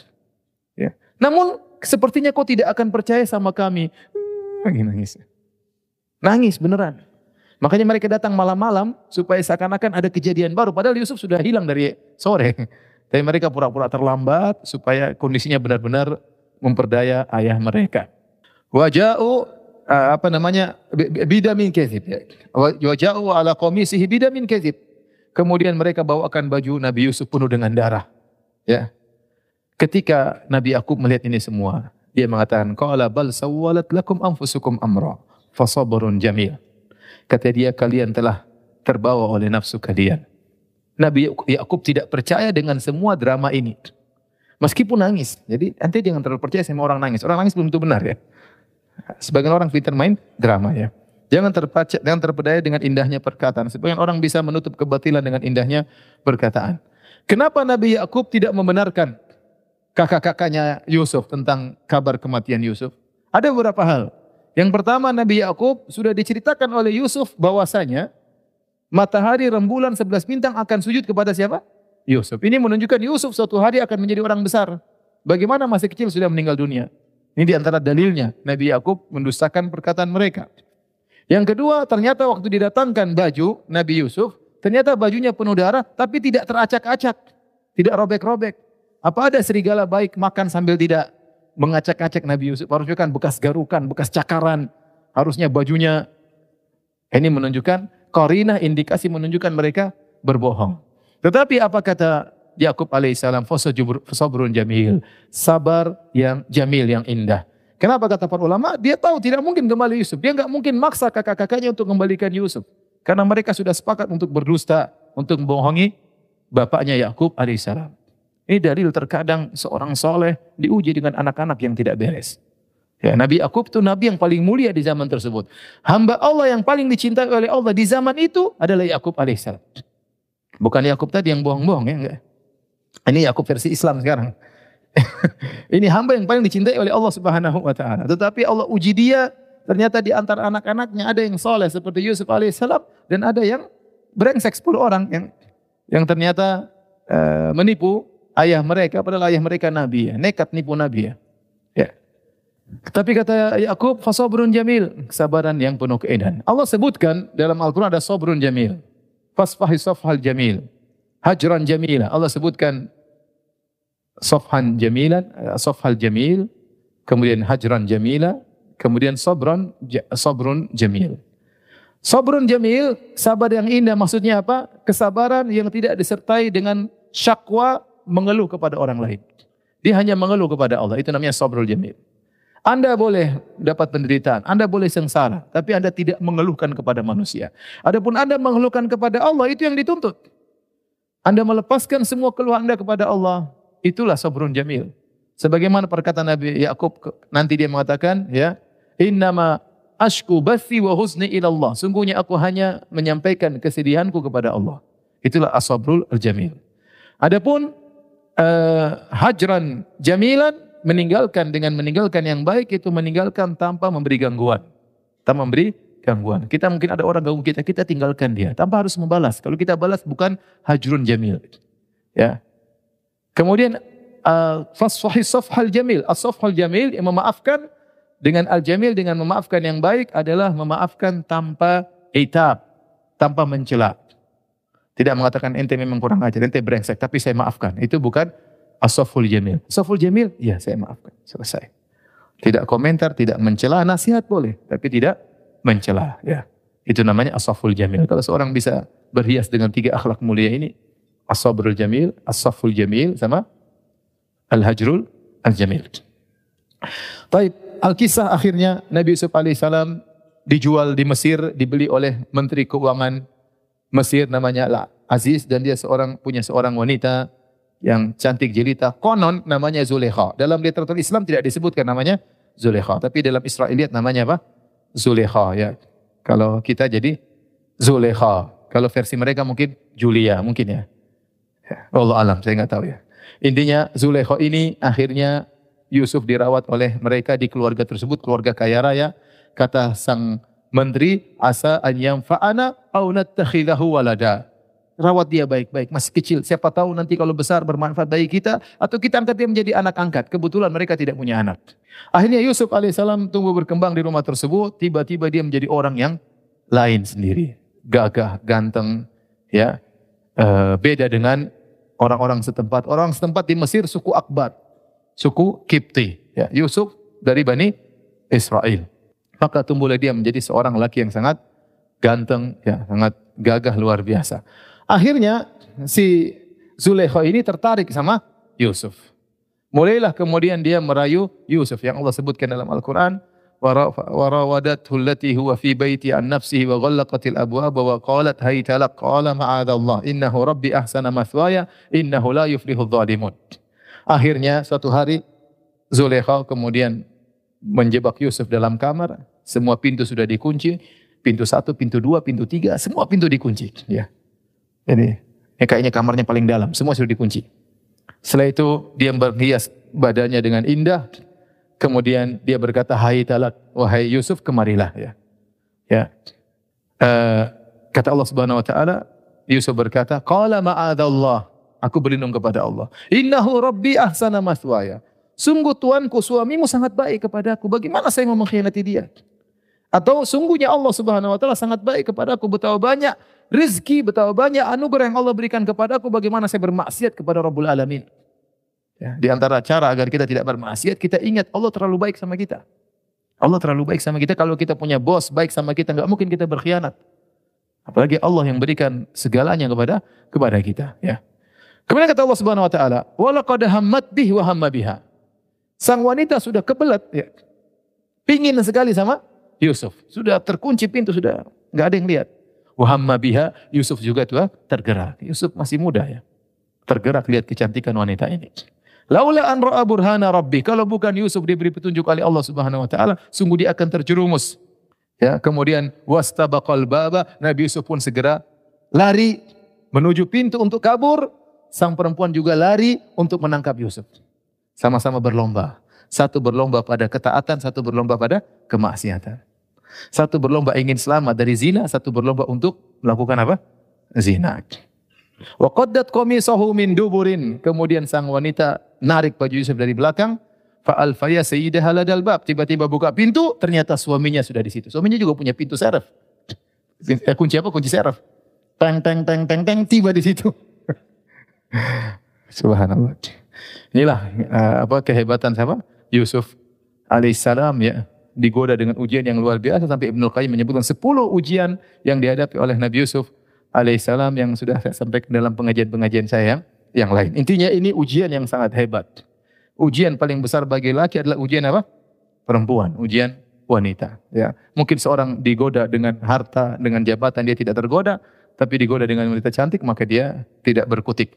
[SPEAKER 1] Ya. Namun sepertinya kau tidak akan percaya sama kami. Nangis, nangis. Nangis beneran. Makanya mereka datang malam-malam supaya seakan-akan ada kejadian baru. Padahal Yusuf sudah hilang dari sore. Tapi mereka pura-pura terlambat supaya kondisinya benar-benar memperdaya ayah mereka. Waja'u uh, apa namanya bidamin kezib. Waja'u ala komisihi bidamin kezib. Kemudian mereka bawakan baju Nabi Yusuf penuh dengan darah. Ya. Ketika Nabi Yakub melihat ini semua, dia mengatakan, "Qala bal sawwalat lakum anfusukum amra." fasabrun jamil. Kata dia kalian telah terbawa oleh nafsu kalian. Nabi Yakub tidak percaya dengan semua drama ini. Meskipun nangis. Jadi nanti jangan terlalu percaya sama orang nangis. Orang nangis belum tentu benar ya. Sebagian orang pintar main drama ya. Jangan terpaca, jangan terpedaya dengan indahnya perkataan. Sebagian orang bisa menutup kebatilan dengan indahnya perkataan. Kenapa Nabi Yakub tidak membenarkan kakak-kakaknya Yusuf tentang kabar kematian Yusuf? Ada beberapa hal. Yang pertama Nabi Yakub sudah diceritakan oleh Yusuf bahwasanya matahari, rembulan, sebelas bintang akan sujud kepada siapa? Yusuf. Ini menunjukkan Yusuf suatu hari akan menjadi orang besar. Bagaimana masih kecil sudah meninggal dunia? Ini di antara dalilnya Nabi Yakub mendustakan perkataan mereka. Yang kedua, ternyata waktu didatangkan baju Nabi Yusuf, ternyata bajunya penuh darah tapi tidak teracak-acak, tidak robek-robek. Apa ada serigala baik makan sambil tidak mengacak-acak Nabi Yusuf. Harusnya kan bekas garukan, bekas cakaran. Harusnya bajunya. Ini menunjukkan korina indikasi menunjukkan mereka berbohong. Tetapi apa kata Yakub alaihissalam? Fasabrun jamil. Sabar yang jamil, yang indah. Kenapa kata para ulama? Dia tahu tidak mungkin kembali Yusuf. Dia nggak mungkin maksa kakak-kakaknya untuk kembalikan Yusuf. Karena mereka sudah sepakat untuk berdusta, untuk membohongi bapaknya Yakub alaihissalam. Ini dalil terkadang seorang soleh diuji dengan anak-anak yang tidak beres. Ya, Nabi Yakub itu nabi yang paling mulia di zaman tersebut. Hamba Allah yang paling dicintai oleh Allah di zaman itu adalah Yakub alaihissalam. Bukan Yakub tadi yang bohong-bohong ya enggak. Ini Yakub versi Islam sekarang. Ini hamba yang paling dicintai oleh Allah Subhanahu wa taala. Tetapi Allah uji dia ternyata di antara anak-anaknya ada yang soleh seperti Yusuf alaihissalam dan ada yang brengsek 10 orang yang yang ternyata uh, menipu ayah mereka padahal ayah mereka nabi ya, nekat nipu nabi ya. ya. Tapi kata Yakub, fasabrun jamil, kesabaran yang penuh keindahan. Allah sebutkan dalam Al-Qur'an ada sabrun jamil. Fasfahi safhal jamil. Hajran jamila. Allah sebutkan safhan jamilan, safhal jamil, kemudian hajran jamila, kemudian sabran sabrun jamil. Sabrun jamil, sabar yang indah maksudnya apa? Kesabaran yang tidak disertai dengan syakwa mengeluh kepada orang lain. Dia hanya mengeluh kepada Allah. Itu namanya sabrul jamil. Anda boleh dapat penderitaan, Anda boleh sengsara, tapi Anda tidak mengeluhkan kepada manusia. Adapun Anda mengeluhkan kepada Allah, itu yang dituntut. Anda melepaskan semua keluhan Anda kepada Allah, itulah sabrun jamil. Sebagaimana perkataan Nabi Yakub nanti dia mengatakan, ya, innama ashku bathi wa husni ilallah. Sungguhnya aku hanya menyampaikan kesedihanku kepada Allah. Itulah asabrul al-jamil. Adapun uh, hajran jamilan meninggalkan dengan meninggalkan yang baik itu meninggalkan tanpa memberi gangguan. Tanpa memberi gangguan. Kita mungkin ada orang ganggu kita, kita tinggalkan dia tanpa harus membalas. Kalau kita balas bukan hajrun jamil. Ya. Kemudian uh, safhal jamil. As-safhal jamil yang memaafkan dengan al-jamil dengan memaafkan yang baik adalah memaafkan tanpa itab, tanpa mencela. Tidak mengatakan ente memang kurang ajar, ente brengsek, tapi saya maafkan. Itu bukan Asoful jamil. Asoful jamil, ya saya maafkan. Selesai. Tidak komentar, tidak mencela, nasihat boleh. Tapi tidak mencela. Ya. Itu namanya asoful jamil. Kalau seorang bisa berhias dengan tiga akhlak mulia ini, asabrul jamil, asoful jamil, sama al-hajrul al-jamil. Taib, Al-Kisah akhirnya Nabi Yusuf alaihissalam dijual di Mesir, dibeli oleh Menteri Keuangan Mesir namanya Aziz dan dia seorang punya seorang wanita yang cantik jelita. Konon namanya Zulekha. Dalam literatur Islam tidak disebutkan namanya Zulekha. Tapi dalam Israeliat namanya apa? Zulekha. Ya. Kalau kita jadi Zulekha. Kalau versi mereka mungkin Julia. Mungkin ya. ya. Allah alam. Saya nggak tahu ya. Intinya Zulekha ini akhirnya Yusuf dirawat oleh mereka di keluarga tersebut. Keluarga kaya raya. Kata sang menteri, asa an yang fa'ana au nattakhidahu walada rawat dia baik-baik, masih kecil. Siapa tahu nanti kalau besar bermanfaat bagi kita atau kita angkat dia menjadi anak angkat. Kebetulan mereka tidak punya anak. Akhirnya Yusuf alaihissalam tumbuh berkembang di rumah tersebut. Tiba-tiba dia menjadi orang yang lain sendiri, gagah, ganteng, ya, e, beda dengan orang-orang setempat. Orang setempat di Mesir suku Akbar, suku Kipti. Ya, Yusuf dari bani Israel. Maka tumbuhlah dia menjadi seorang laki yang sangat ganteng, ya, sangat gagah luar biasa. Akhirnya si Zulekha ini tertarik sama Yusuf. Mulailah kemudian dia merayu Yusuf yang Allah sebutkan dalam Al-Quran. وراودته التي هو في بيتي عن نفسه وغلقت الأبواب وقالت هيت لك قال معاذ الله إنه ربي أحسن مثواي إنه لا يفلح الظالمون Akhirnya suatu hari Zulekha kemudian menjebak Yusuf dalam kamar. Semua pintu sudah dikunci. Pintu satu, pintu dua, pintu tiga. Semua pintu dikunci. Ya. ini, ya kayaknya kamarnya paling dalam, semua sudah dikunci. Setelah itu dia berhias badannya dengan indah. Kemudian dia berkata, Hai talat, wahai Yusuf, kemarilah. Ya. ya. Uh, kata Allah Subhanahu Wa Taala, Yusuf berkata, Qala ma'adallah, aku berlindung kepada Allah. Innahu Rabbi ahsana maswaya. Sungguh Tuanku suamimu sangat baik kepadaku. Bagaimana saya mau mengkhianati dia? Atau sungguhnya Allah Subhanahu wa taala sangat baik kepadaku betapa banyak rizki, betapa banyak anugerah yang Allah berikan kepadaku bagaimana saya bermaksiat kepada Rabbul Alamin. Ya, di antara cara agar kita tidak bermaksiat, kita ingat Allah terlalu baik sama kita. Allah terlalu baik sama kita. Kalau kita punya bos baik sama kita, nggak mungkin kita berkhianat. Apalagi Allah yang berikan segalanya kepada kepada kita. Ya. Kemudian kata Allah Subhanahu Wa Taala, walaqad hammat bih wa biha. Sang wanita sudah kebelat, ya. pingin sekali sama Yusuf. Sudah terkunci pintu, sudah nggak ada yang lihat. Wahamma biha, Yusuf juga tuh tergerak. Yusuf masih muda ya. Tergerak lihat kecantikan wanita ini. Laula an ra'a burhana rabbi. Kalau bukan Yusuf diberi petunjuk oleh Allah Subhanahu wa taala, sungguh dia akan terjerumus. Ya, kemudian wastabaqal baba, Nabi Yusuf pun segera lari menuju pintu untuk kabur. Sang perempuan juga lari untuk menangkap Yusuf. Sama-sama berlomba. Satu berlomba pada ketaatan, satu berlomba pada kemaksiatan. Satu berlomba ingin selamat dari zina, satu berlomba untuk melakukan apa? Zina. Wa qaddat qamisahu min duburin. Kemudian sang wanita narik baju Yusuf dari belakang. Fa'al faya sayyidah haladal bab. Tiba-tiba buka pintu, ternyata suaminya sudah di situ. Suaminya juga punya pintu serif. Eh, kunci apa? Kunci serif. Teng, teng, teng, teng, teng, tiba di situ. Subhanallah. Inilah uh, apa kehebatan siapa? Yusuf alaihissalam ya digoda dengan ujian yang luar biasa sampai Ibnu Qayyim menyebutkan 10 ujian yang dihadapi oleh Nabi Yusuf alaihissalam yang sudah saya sampaikan dalam pengajian-pengajian saya yang lain. Intinya ini ujian yang sangat hebat. Ujian paling besar bagi laki adalah ujian apa? Perempuan, ujian wanita. Ya, mungkin seorang digoda dengan harta, dengan jabatan dia tidak tergoda, tapi digoda dengan wanita cantik maka dia tidak berkutik.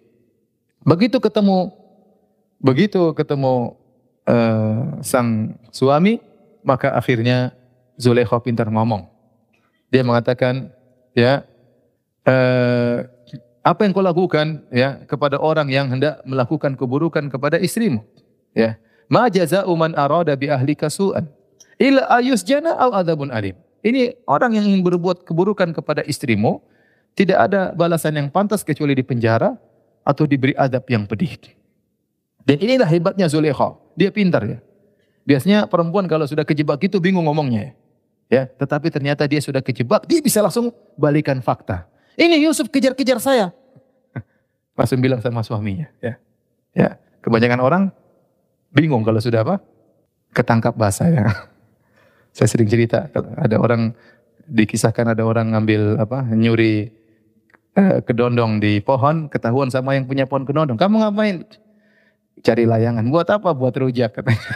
[SPEAKER 1] Begitu ketemu begitu ketemu uh, sang suami, maka akhirnya Zulekha pintar ngomong. Dia mengatakan, ya, uh, apa yang kau lakukan ya kepada orang yang hendak melakukan keburukan kepada istrimu? Ya, ma jaza'u man arada bi ahlika su'an illa ayusjana au adzabun alim. Ini orang yang ingin berbuat keburukan kepada istrimu, tidak ada balasan yang pantas kecuali di penjara atau diberi adab yang pedih. Dan inilah hebatnya Zulekha. Dia pintar ya. Biasanya perempuan kalau sudah kejebak itu bingung ngomongnya. Ya, tetapi ternyata dia sudah kejebak, dia bisa langsung balikan fakta. Ini Yusuf kejar-kejar saya. Langsung bilang sama suaminya, ya. Ya, kebanyakan orang bingung kalau sudah apa? Ketangkap basah ya. Saya sering cerita ada orang dikisahkan ada orang ngambil apa? nyuri eh, kedondong di pohon, ketahuan sama yang punya pohon kedondong. Kamu ngapain? Cari layangan. Buat apa? Buat rujak katanya.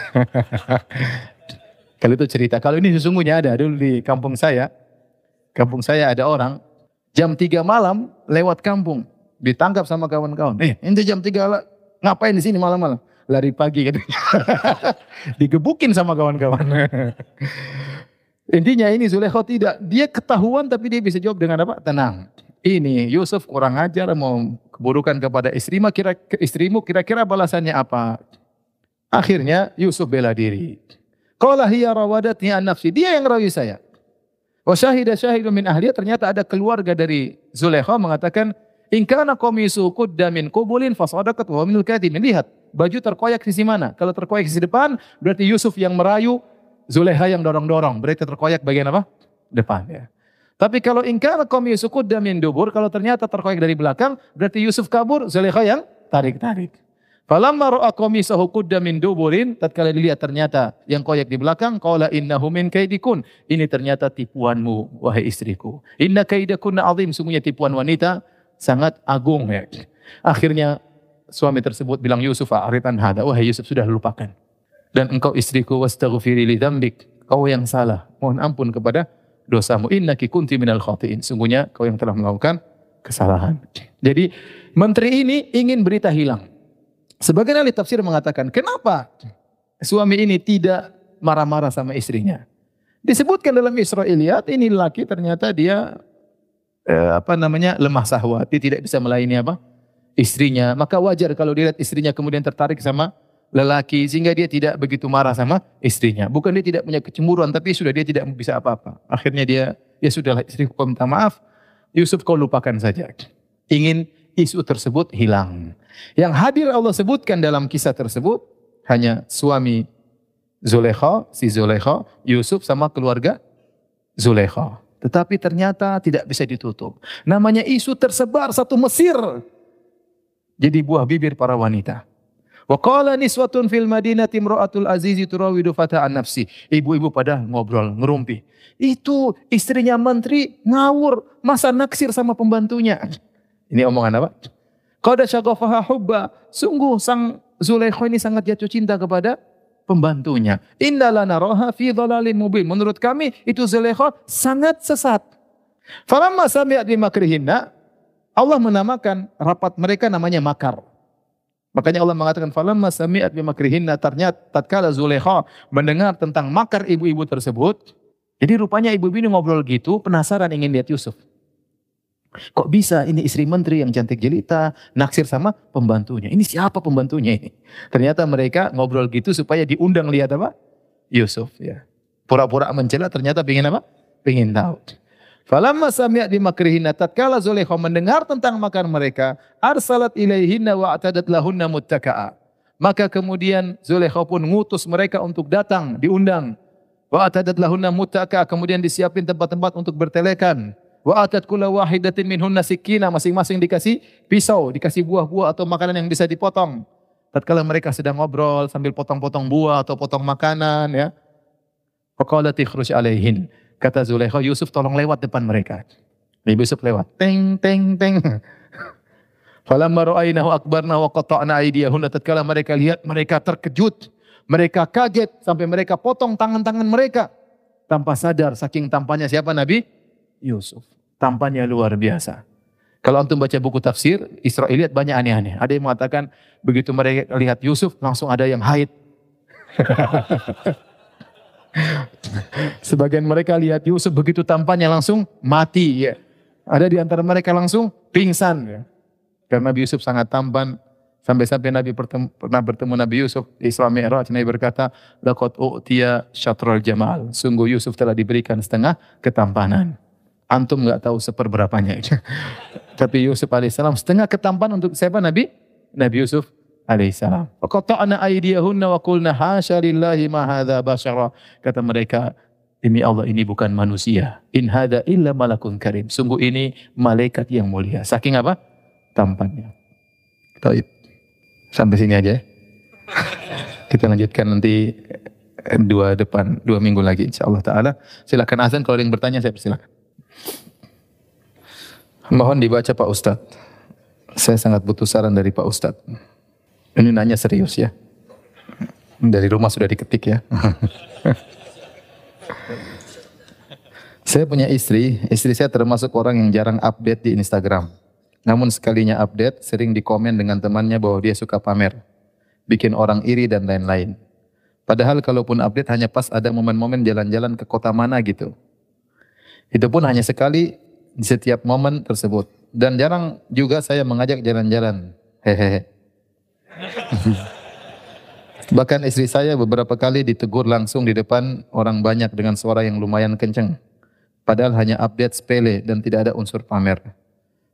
[SPEAKER 1] Kalau itu cerita. Kalau ini sesungguhnya ada dulu di kampung saya. Kampung saya ada orang jam 3 malam lewat kampung ditangkap sama kawan-kawan. Eh, ini jam 3 ngapain di sini malam-malam? Lari pagi katanya. Digebukin sama kawan-kawan. Intinya ini Zulekho tidak. Dia ketahuan tapi dia bisa jawab dengan apa? Tenang ini Yusuf kurang ajar mau keburukan kepada istrimu kira istrimu kira-kira balasannya apa? Akhirnya Yusuf bela diri. Qala hiya rawadatni an nafsi. Dia yang rawi saya. Wa syahida syahidun min ahliya ternyata ada keluarga dari Zulaikha mengatakan in kana qamisu qudda min qubulin fasadaqat wa minul kadhibin. Lihat, baju terkoyak sisi mana? Kalau terkoyak sisi depan berarti Yusuf yang merayu, Zulaikha yang dorong-dorong. Berarti terkoyak bagian apa? Depan ya. Tapi kalau ingkar kaum Yusuf dubur, kalau ternyata terkoyak dari belakang, berarti Yusuf kabur, Zulaikha yang tarik-tarik. Falamma ra'a qamisahu qudda min duburin, tatkala dilihat ternyata yang koyak di belakang, qala innahu min kaidikun. Ini ternyata tipuanmu wahai istriku. Inna kaidakunna azim, sungguhnya tipuan wanita sangat agung ya. Akhirnya suami tersebut bilang Yusuf aritan hada, wahai Yusuf sudah lupakan. Dan engkau istriku wastaghfiri li dzambik, kau yang salah. Mohon ampun kepada dosamu. Innaki kunti minal khatiin. Sungguhnya kau yang telah melakukan kesalahan. Jadi menteri ini ingin berita hilang. Sebagian ahli tafsir mengatakan, kenapa suami ini tidak marah-marah sama istrinya? Disebutkan dalam Israiliyat, ini laki ternyata dia eh, apa namanya lemah sahwat, dia tidak bisa melayani apa istrinya. Maka wajar kalau dilihat istrinya kemudian tertarik sama lelaki sehingga dia tidak begitu marah sama istrinya. Bukan dia tidak punya kecemburuan tapi sudah dia tidak bisa apa-apa. Akhirnya dia ya sudahlah istriku minta maaf. Yusuf kau lupakan saja. Ingin isu tersebut hilang. Yang hadir Allah sebutkan dalam kisah tersebut hanya suami Zulekha, si Zulekha, Yusuf sama keluarga Zulekha. Tetapi ternyata tidak bisa ditutup. Namanya isu tersebar satu Mesir. Jadi buah bibir para wanita. Wa qala niswatun fil madinati imra'atul azizi turawidu an nafsi. Ibu-ibu pada ngobrol, ngerumpi. Itu istrinya menteri ngawur, masa naksir sama pembantunya. Ini omongan apa? Qada syaghafaha hubba. Sungguh sang Zulaikha ini sangat jatuh cinta kepada pembantunya. Innala naraha fi dhalalin mubin. Menurut kami itu Zulaikha sangat sesat. Falamma sami'at bi makrihinna Allah menamakan rapat mereka namanya makar. Makanya Allah mengatakan falamma sami'at bimakrihinna ternyata tatkala Zulaikha mendengar tentang makar ibu-ibu tersebut, jadi rupanya ibu-ibu ini ngobrol gitu, penasaran ingin lihat Yusuf. Kok bisa ini istri menteri yang cantik jelita naksir sama pembantunya? Ini siapa pembantunya ini? Ternyata mereka ngobrol gitu supaya diundang lihat apa? Yusuf ya. Pura-pura mencela ternyata ingin apa? Ingin tahu. Falamma sami'at bi makrihinna tatkala Zulaikha mendengar tentang makan mereka, arsalat ilaihinna wa atadat lahunna muttaka'a. Maka kemudian Zulaikha pun ngutus mereka untuk datang, diundang. Wa atadat lahunna mutaka, kemudian disiapin tempat-tempat untuk bertelekan. Wa atat kula wahidatin minhunna sikina, masing-masing dikasih pisau, dikasih buah-buah atau makanan yang bisa dipotong. Tatkala mereka sedang ngobrol sambil potong-potong buah atau potong makanan ya. Faqalat ikhruj alaihin. Kata Zulaikha, Yusuf tolong lewat depan mereka. Nabi Yusuf lewat. Teng, teng, teng. Falamma ra'aynahu akbarna wa qata'na aydiyahunna tatkala mereka lihat mereka terkejut, mereka kaget sampai mereka potong tangan-tangan mereka tanpa sadar saking tampannya siapa Nabi Yusuf. Tampannya luar biasa. Kalau antum baca buku tafsir, Israeliat banyak aneh-aneh. Ada yang mengatakan begitu mereka lihat Yusuf langsung ada yang haid. Sebagian mereka lihat Yusuf begitu tampannya langsung mati ya. Ada di antara mereka langsung pingsan ya. Karena Nabi Yusuf sangat tampan. Sampai-sampai Nabi bertemu, pernah bertemu Nabi Yusuf di Mi'raj. Nabi berkata, Laqad u'tiya syatrul jamal. Sungguh Yusuf telah diberikan setengah ketampanan. Antum nggak tahu seperberapanya. Tapi Yusuf alaihissalam setengah ketampanan untuk siapa Nabi? Nabi Yusuf alaihissalam. Qata'na aydiyahunna wa qulna hasya lillahi ma hadza basyara. Kata mereka, demi Allah ini bukan manusia. In hada illa malakun karim. Sungguh ini malaikat yang mulia. Saking apa? tampannya. Taib. Sampai sini aja ya. Kita lanjutkan nanti eh, dua depan, dua minggu lagi insya Allah Ta'ala. Silakan azan kalau ada yang bertanya saya persilakan. Mohon dibaca Pak Ustadz. Saya sangat butuh saran dari Pak Ustadz. Ini nanya serius ya. Dari rumah sudah diketik ya. saya punya istri, istri saya termasuk orang yang jarang update di Instagram. Namun sekalinya update, sering dikomen dengan temannya bahwa dia suka pamer. Bikin orang iri dan lain-lain. Padahal kalaupun update hanya pas ada momen-momen jalan-jalan ke kota mana gitu. Itu pun hanya sekali di setiap momen tersebut. Dan jarang juga saya mengajak jalan-jalan. Hehehe. Bahkan istri saya beberapa kali ditegur langsung di depan orang banyak dengan suara yang lumayan kencang. Padahal hanya update sepele dan tidak ada unsur pamer.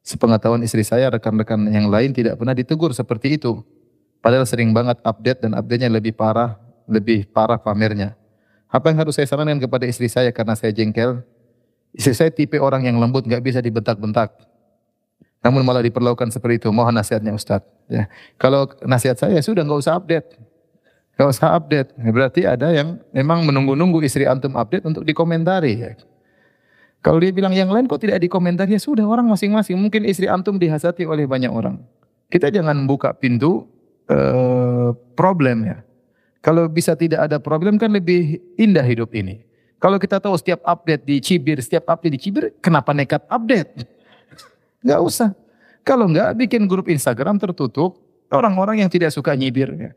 [SPEAKER 1] Sepengetahuan istri saya, rekan-rekan yang lain tidak pernah ditegur seperti itu. Padahal sering banget update dan update-nya lebih parah, lebih parah pamernya. Apa yang harus saya sarankan kepada istri saya karena saya jengkel? Istri saya tipe orang yang lembut, nggak bisa dibentak-bentak. Namun malah diperlakukan seperti itu. Mohon nasihatnya Ustaz. Ya. Kalau nasihat saya sudah nggak usah update. Nggak usah update. Berarti ada yang memang menunggu-nunggu istri antum update untuk dikomentari. Ya. Kalau dia bilang yang lain kok tidak dikomentar, ya sudah orang masing-masing. Mungkin istri antum dihasati oleh banyak orang. Kita jangan buka pintu uh, problem ya. Kalau bisa tidak ada problem kan lebih indah hidup ini. Kalau kita tahu setiap update di Cibir, setiap update di Cibir, kenapa nekat update? Gak usah. Kalau enggak, bikin grup Instagram tertutup, orang-orang yang tidak suka nyibir. Ya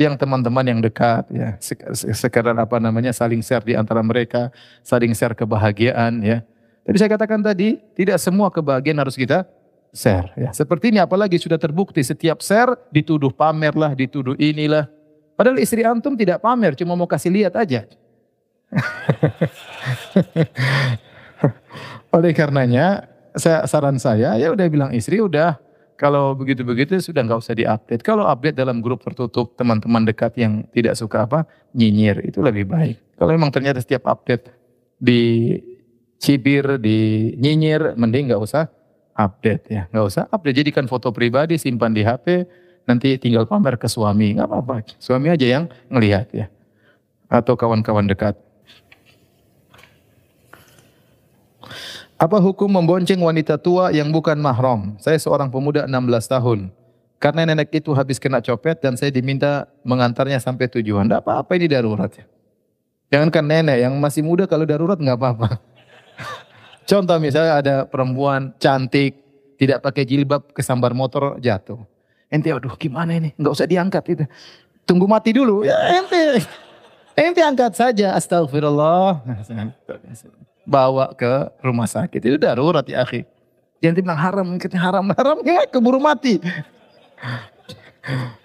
[SPEAKER 1] yang teman-teman yang dekat ya sekedar apa namanya saling share di antara mereka, saling share kebahagiaan ya. Tapi saya katakan tadi tidak semua kebahagiaan harus kita share ya. Seperti ini apalagi sudah terbukti setiap share dituduh pamer lah, dituduh inilah. Padahal istri antum tidak pamer, cuma mau kasih lihat aja. Oleh karenanya, saya, saran saya ya udah bilang istri udah kalau begitu-begitu sudah nggak usah diupdate. Kalau update dalam grup tertutup teman-teman dekat yang tidak suka apa nyinyir itu lebih baik. Kalau memang ternyata setiap update di cibir, di nyinyir, mending nggak usah update ya, nggak usah update. Jadikan foto pribadi simpan di HP, nanti tinggal pamer ke suami, nggak apa-apa. Suami aja yang ngelihat ya, atau kawan-kawan dekat. Apa hukum membonceng wanita tua yang bukan mahram? Saya seorang pemuda 16 tahun. Karena nenek itu habis kena copet dan saya diminta mengantarnya sampai tujuan. Tidak apa-apa ini darurat. Jangankan nenek yang masih muda kalau darurat nggak apa-apa. Contoh misalnya ada perempuan cantik, tidak pakai jilbab, kesambar motor jatuh. Ente aduh gimana ini? Nggak usah diangkat itu. Tunggu mati dulu. Ya ente. Ente angkat saja. Astagfirullah bawa ke rumah sakit. Itu darurat ya akhi. Jangan bilang haram, kita haram, haram ya keburu mati.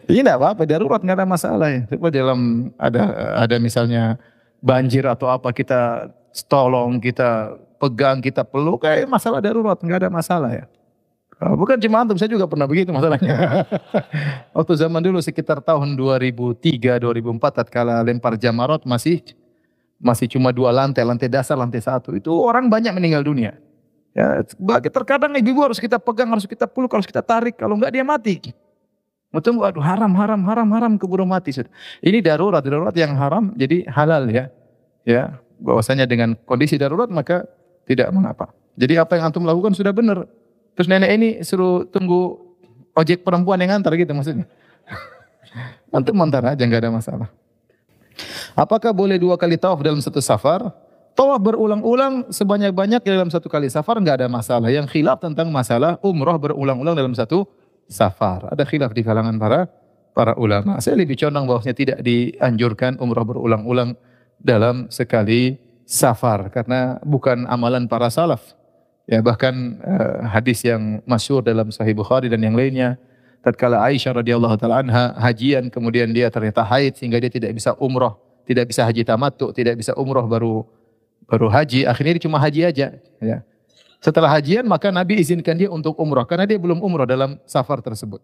[SPEAKER 1] Ini tidak apa-apa, darurat nggak ada masalah ya. Coba dalam ada ada misalnya banjir atau apa kita tolong, kita pegang, kita peluk, kayak masalah darurat nggak ada masalah ya. Oh, bukan cuma antum, saya juga pernah begitu masalahnya. Waktu zaman dulu sekitar tahun 2003, 2004 tatkala lempar jamarot masih masih cuma dua lantai, lantai dasar, lantai satu. Itu orang banyak meninggal dunia. Ya, terkadang ibu harus kita pegang, harus kita peluk, harus kita tarik. Kalau enggak dia mati. Betul, aduh haram, haram, haram, haram, keburu mati. Ini darurat, darurat yang haram jadi halal ya. Ya, bahwasanya dengan kondisi darurat maka tidak mengapa. Jadi apa yang antum lakukan sudah benar. Terus nenek ini suruh tunggu ojek perempuan yang antar gitu maksudnya. Antum antar aja nggak ada masalah. Apakah boleh dua kali tawaf dalam satu safar? Tawaf berulang-ulang sebanyak-banyak dalam satu kali safar nggak ada masalah. Yang khilaf tentang masalah umroh berulang-ulang dalam satu safar. Ada khilaf di kalangan para para ulama. Saya lebih condong bahwasanya tidak dianjurkan umroh berulang-ulang dalam sekali safar karena bukan amalan para salaf. Ya bahkan uh, hadis yang masyhur dalam Sahih Bukhari dan yang lainnya tatkala Aisyah radhiyallahu taala anha hajian kemudian dia ternyata haid sehingga dia tidak bisa umroh, tidak bisa haji tamattu, tidak bisa umroh baru baru haji, akhirnya dia cuma haji aja ya. Setelah hajian maka Nabi izinkan dia untuk umroh karena dia belum umroh dalam safar tersebut.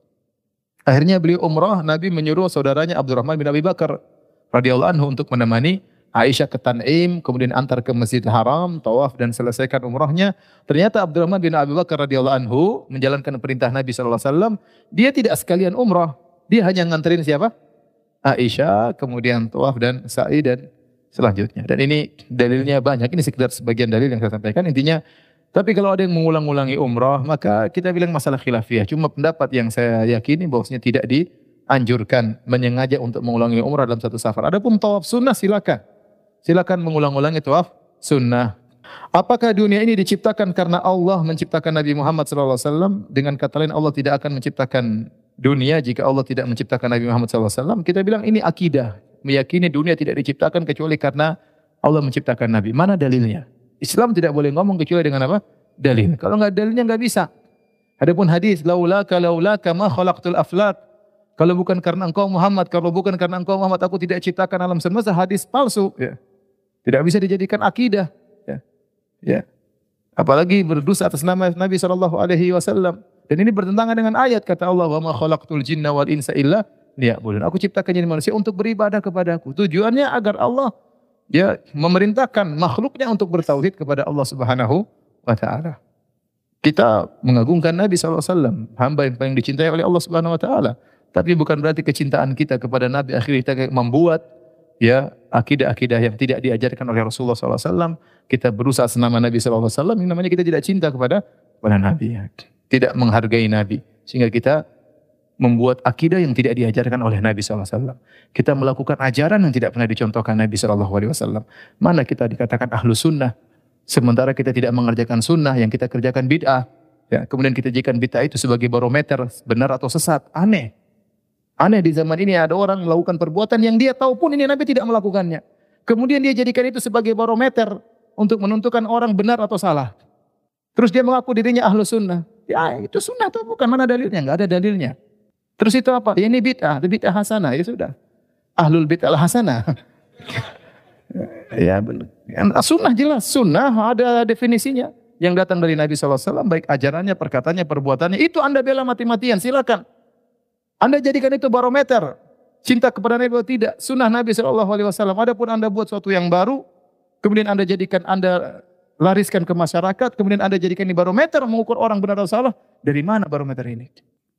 [SPEAKER 1] Akhirnya beliau umroh, Nabi menyuruh saudaranya Abdurrahman bin Abi Bakar radhiyallahu anhu untuk menemani Aisyah ke Tan'im, kemudian antar ke Masjidil Haram, tawaf dan selesaikan umrahnya. Ternyata Abdurrahman bin Abi Bakar radhiyallahu anhu menjalankan perintah Nabi sallallahu alaihi wasallam, dia tidak sekalian umrah. Dia hanya nganterin siapa? Aisyah, kemudian tawaf dan sa'i dan selanjutnya. Dan ini dalilnya banyak. Ini sekedar sebagian dalil yang saya sampaikan. Intinya tapi kalau ada yang mengulang-ulangi umrah, maka kita bilang masalah khilafiyah. Cuma pendapat yang saya yakini bahwasanya tidak dianjurkan menyengaja untuk mengulangi umrah dalam satu safar. Adapun tawaf sunnah silakan silakan mengulang-ulangi tawaf sunnah. Apakah dunia ini diciptakan karena Allah menciptakan Nabi Muhammad SAW? Dengan kata lain Allah tidak akan menciptakan dunia jika Allah tidak menciptakan Nabi Muhammad SAW. Kita bilang ini akidah. Meyakini dunia tidak diciptakan kecuali karena Allah menciptakan Nabi. Mana dalilnya? Islam tidak boleh ngomong kecuali dengan apa? Dalil. Kalau nggak dalilnya nggak bisa. Adapun hadis laulaka laulaka ma khalaqtul aflak. Kalau bukan karena engkau Muhammad, kalau bukan karena engkau Muhammad aku tidak ciptakan alam semesta hadis palsu ya. Tidak bisa dijadikan akidah. Ya. ya. Apalagi berdosa atas nama Nabi Wasallam. Dan ini bertentangan dengan ayat kata Allah, "Wa ma khalaqtul jinna wal insa illa liya'budun." Aku ciptakan jadi manusia untuk beribadah kepada Aku. Tujuannya agar Allah ya memerintahkan makhluknya untuk bertauhid kepada Allah Subhanahu wa taala. Kita mengagungkan Nabi SAW, hamba yang paling dicintai oleh Allah Subhanahu wa taala. Tapi bukan berarti kecintaan kita kepada Nabi akhirnya kita membuat ya akidah-akidah yang tidak diajarkan oleh Rasulullah SAW. Kita berusaha senama Nabi SAW, yang namanya kita tidak cinta kepada kepada Nabi. Tidak menghargai Nabi. Sehingga kita membuat akidah yang tidak diajarkan oleh Nabi SAW. Kita melakukan ajaran yang tidak pernah dicontohkan Nabi SAW. Mana kita dikatakan ahlu sunnah. Sementara kita tidak mengerjakan sunnah, yang kita kerjakan bid'ah. Ya, kemudian kita jadikan bid'ah itu sebagai barometer benar atau sesat. Aneh. Aneh di zaman ini ada orang melakukan perbuatan yang dia tahu pun ini Nabi tidak melakukannya. Kemudian dia jadikan itu sebagai barometer untuk menentukan orang benar atau salah. Terus dia mengaku dirinya ahlu sunnah. Ya itu sunnah tuh bukan mana dalilnya, nggak ada dalilnya. Terus itu apa? Ya, ini bid'ah, itu bid'ah hasanah, ya sudah. Ahlul bid'ah hasanah. ya benar. Sunnah jelas, sunnah ada definisinya. Yang datang dari Nabi SAW, baik ajarannya, perkataannya, perbuatannya, itu anda bela mati-matian, silakan. Anda jadikan itu barometer. Cinta kepada Nabi atau tidak. Sunnah Nabi SAW. Adapun Anda buat sesuatu yang baru, kemudian Anda jadikan Anda lariskan ke masyarakat, kemudian Anda jadikan ini barometer mengukur orang benar atau salah. Dari mana barometer ini?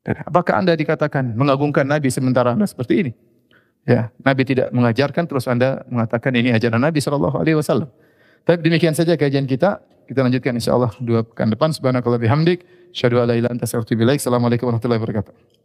[SPEAKER 1] Apakah Anda dikatakan mengagungkan Nabi sementara Anda seperti ini? Ya, Nabi tidak mengajarkan terus Anda mengatakan ini ajaran Nabi sallallahu alaihi wasallam. Tapi demikian saja kajian kita. Kita lanjutkan insyaallah dua pekan depan. Subhanakallah bihamdik, syadu ala ila anta Assalamualaikum warahmatullahi wabarakatuh.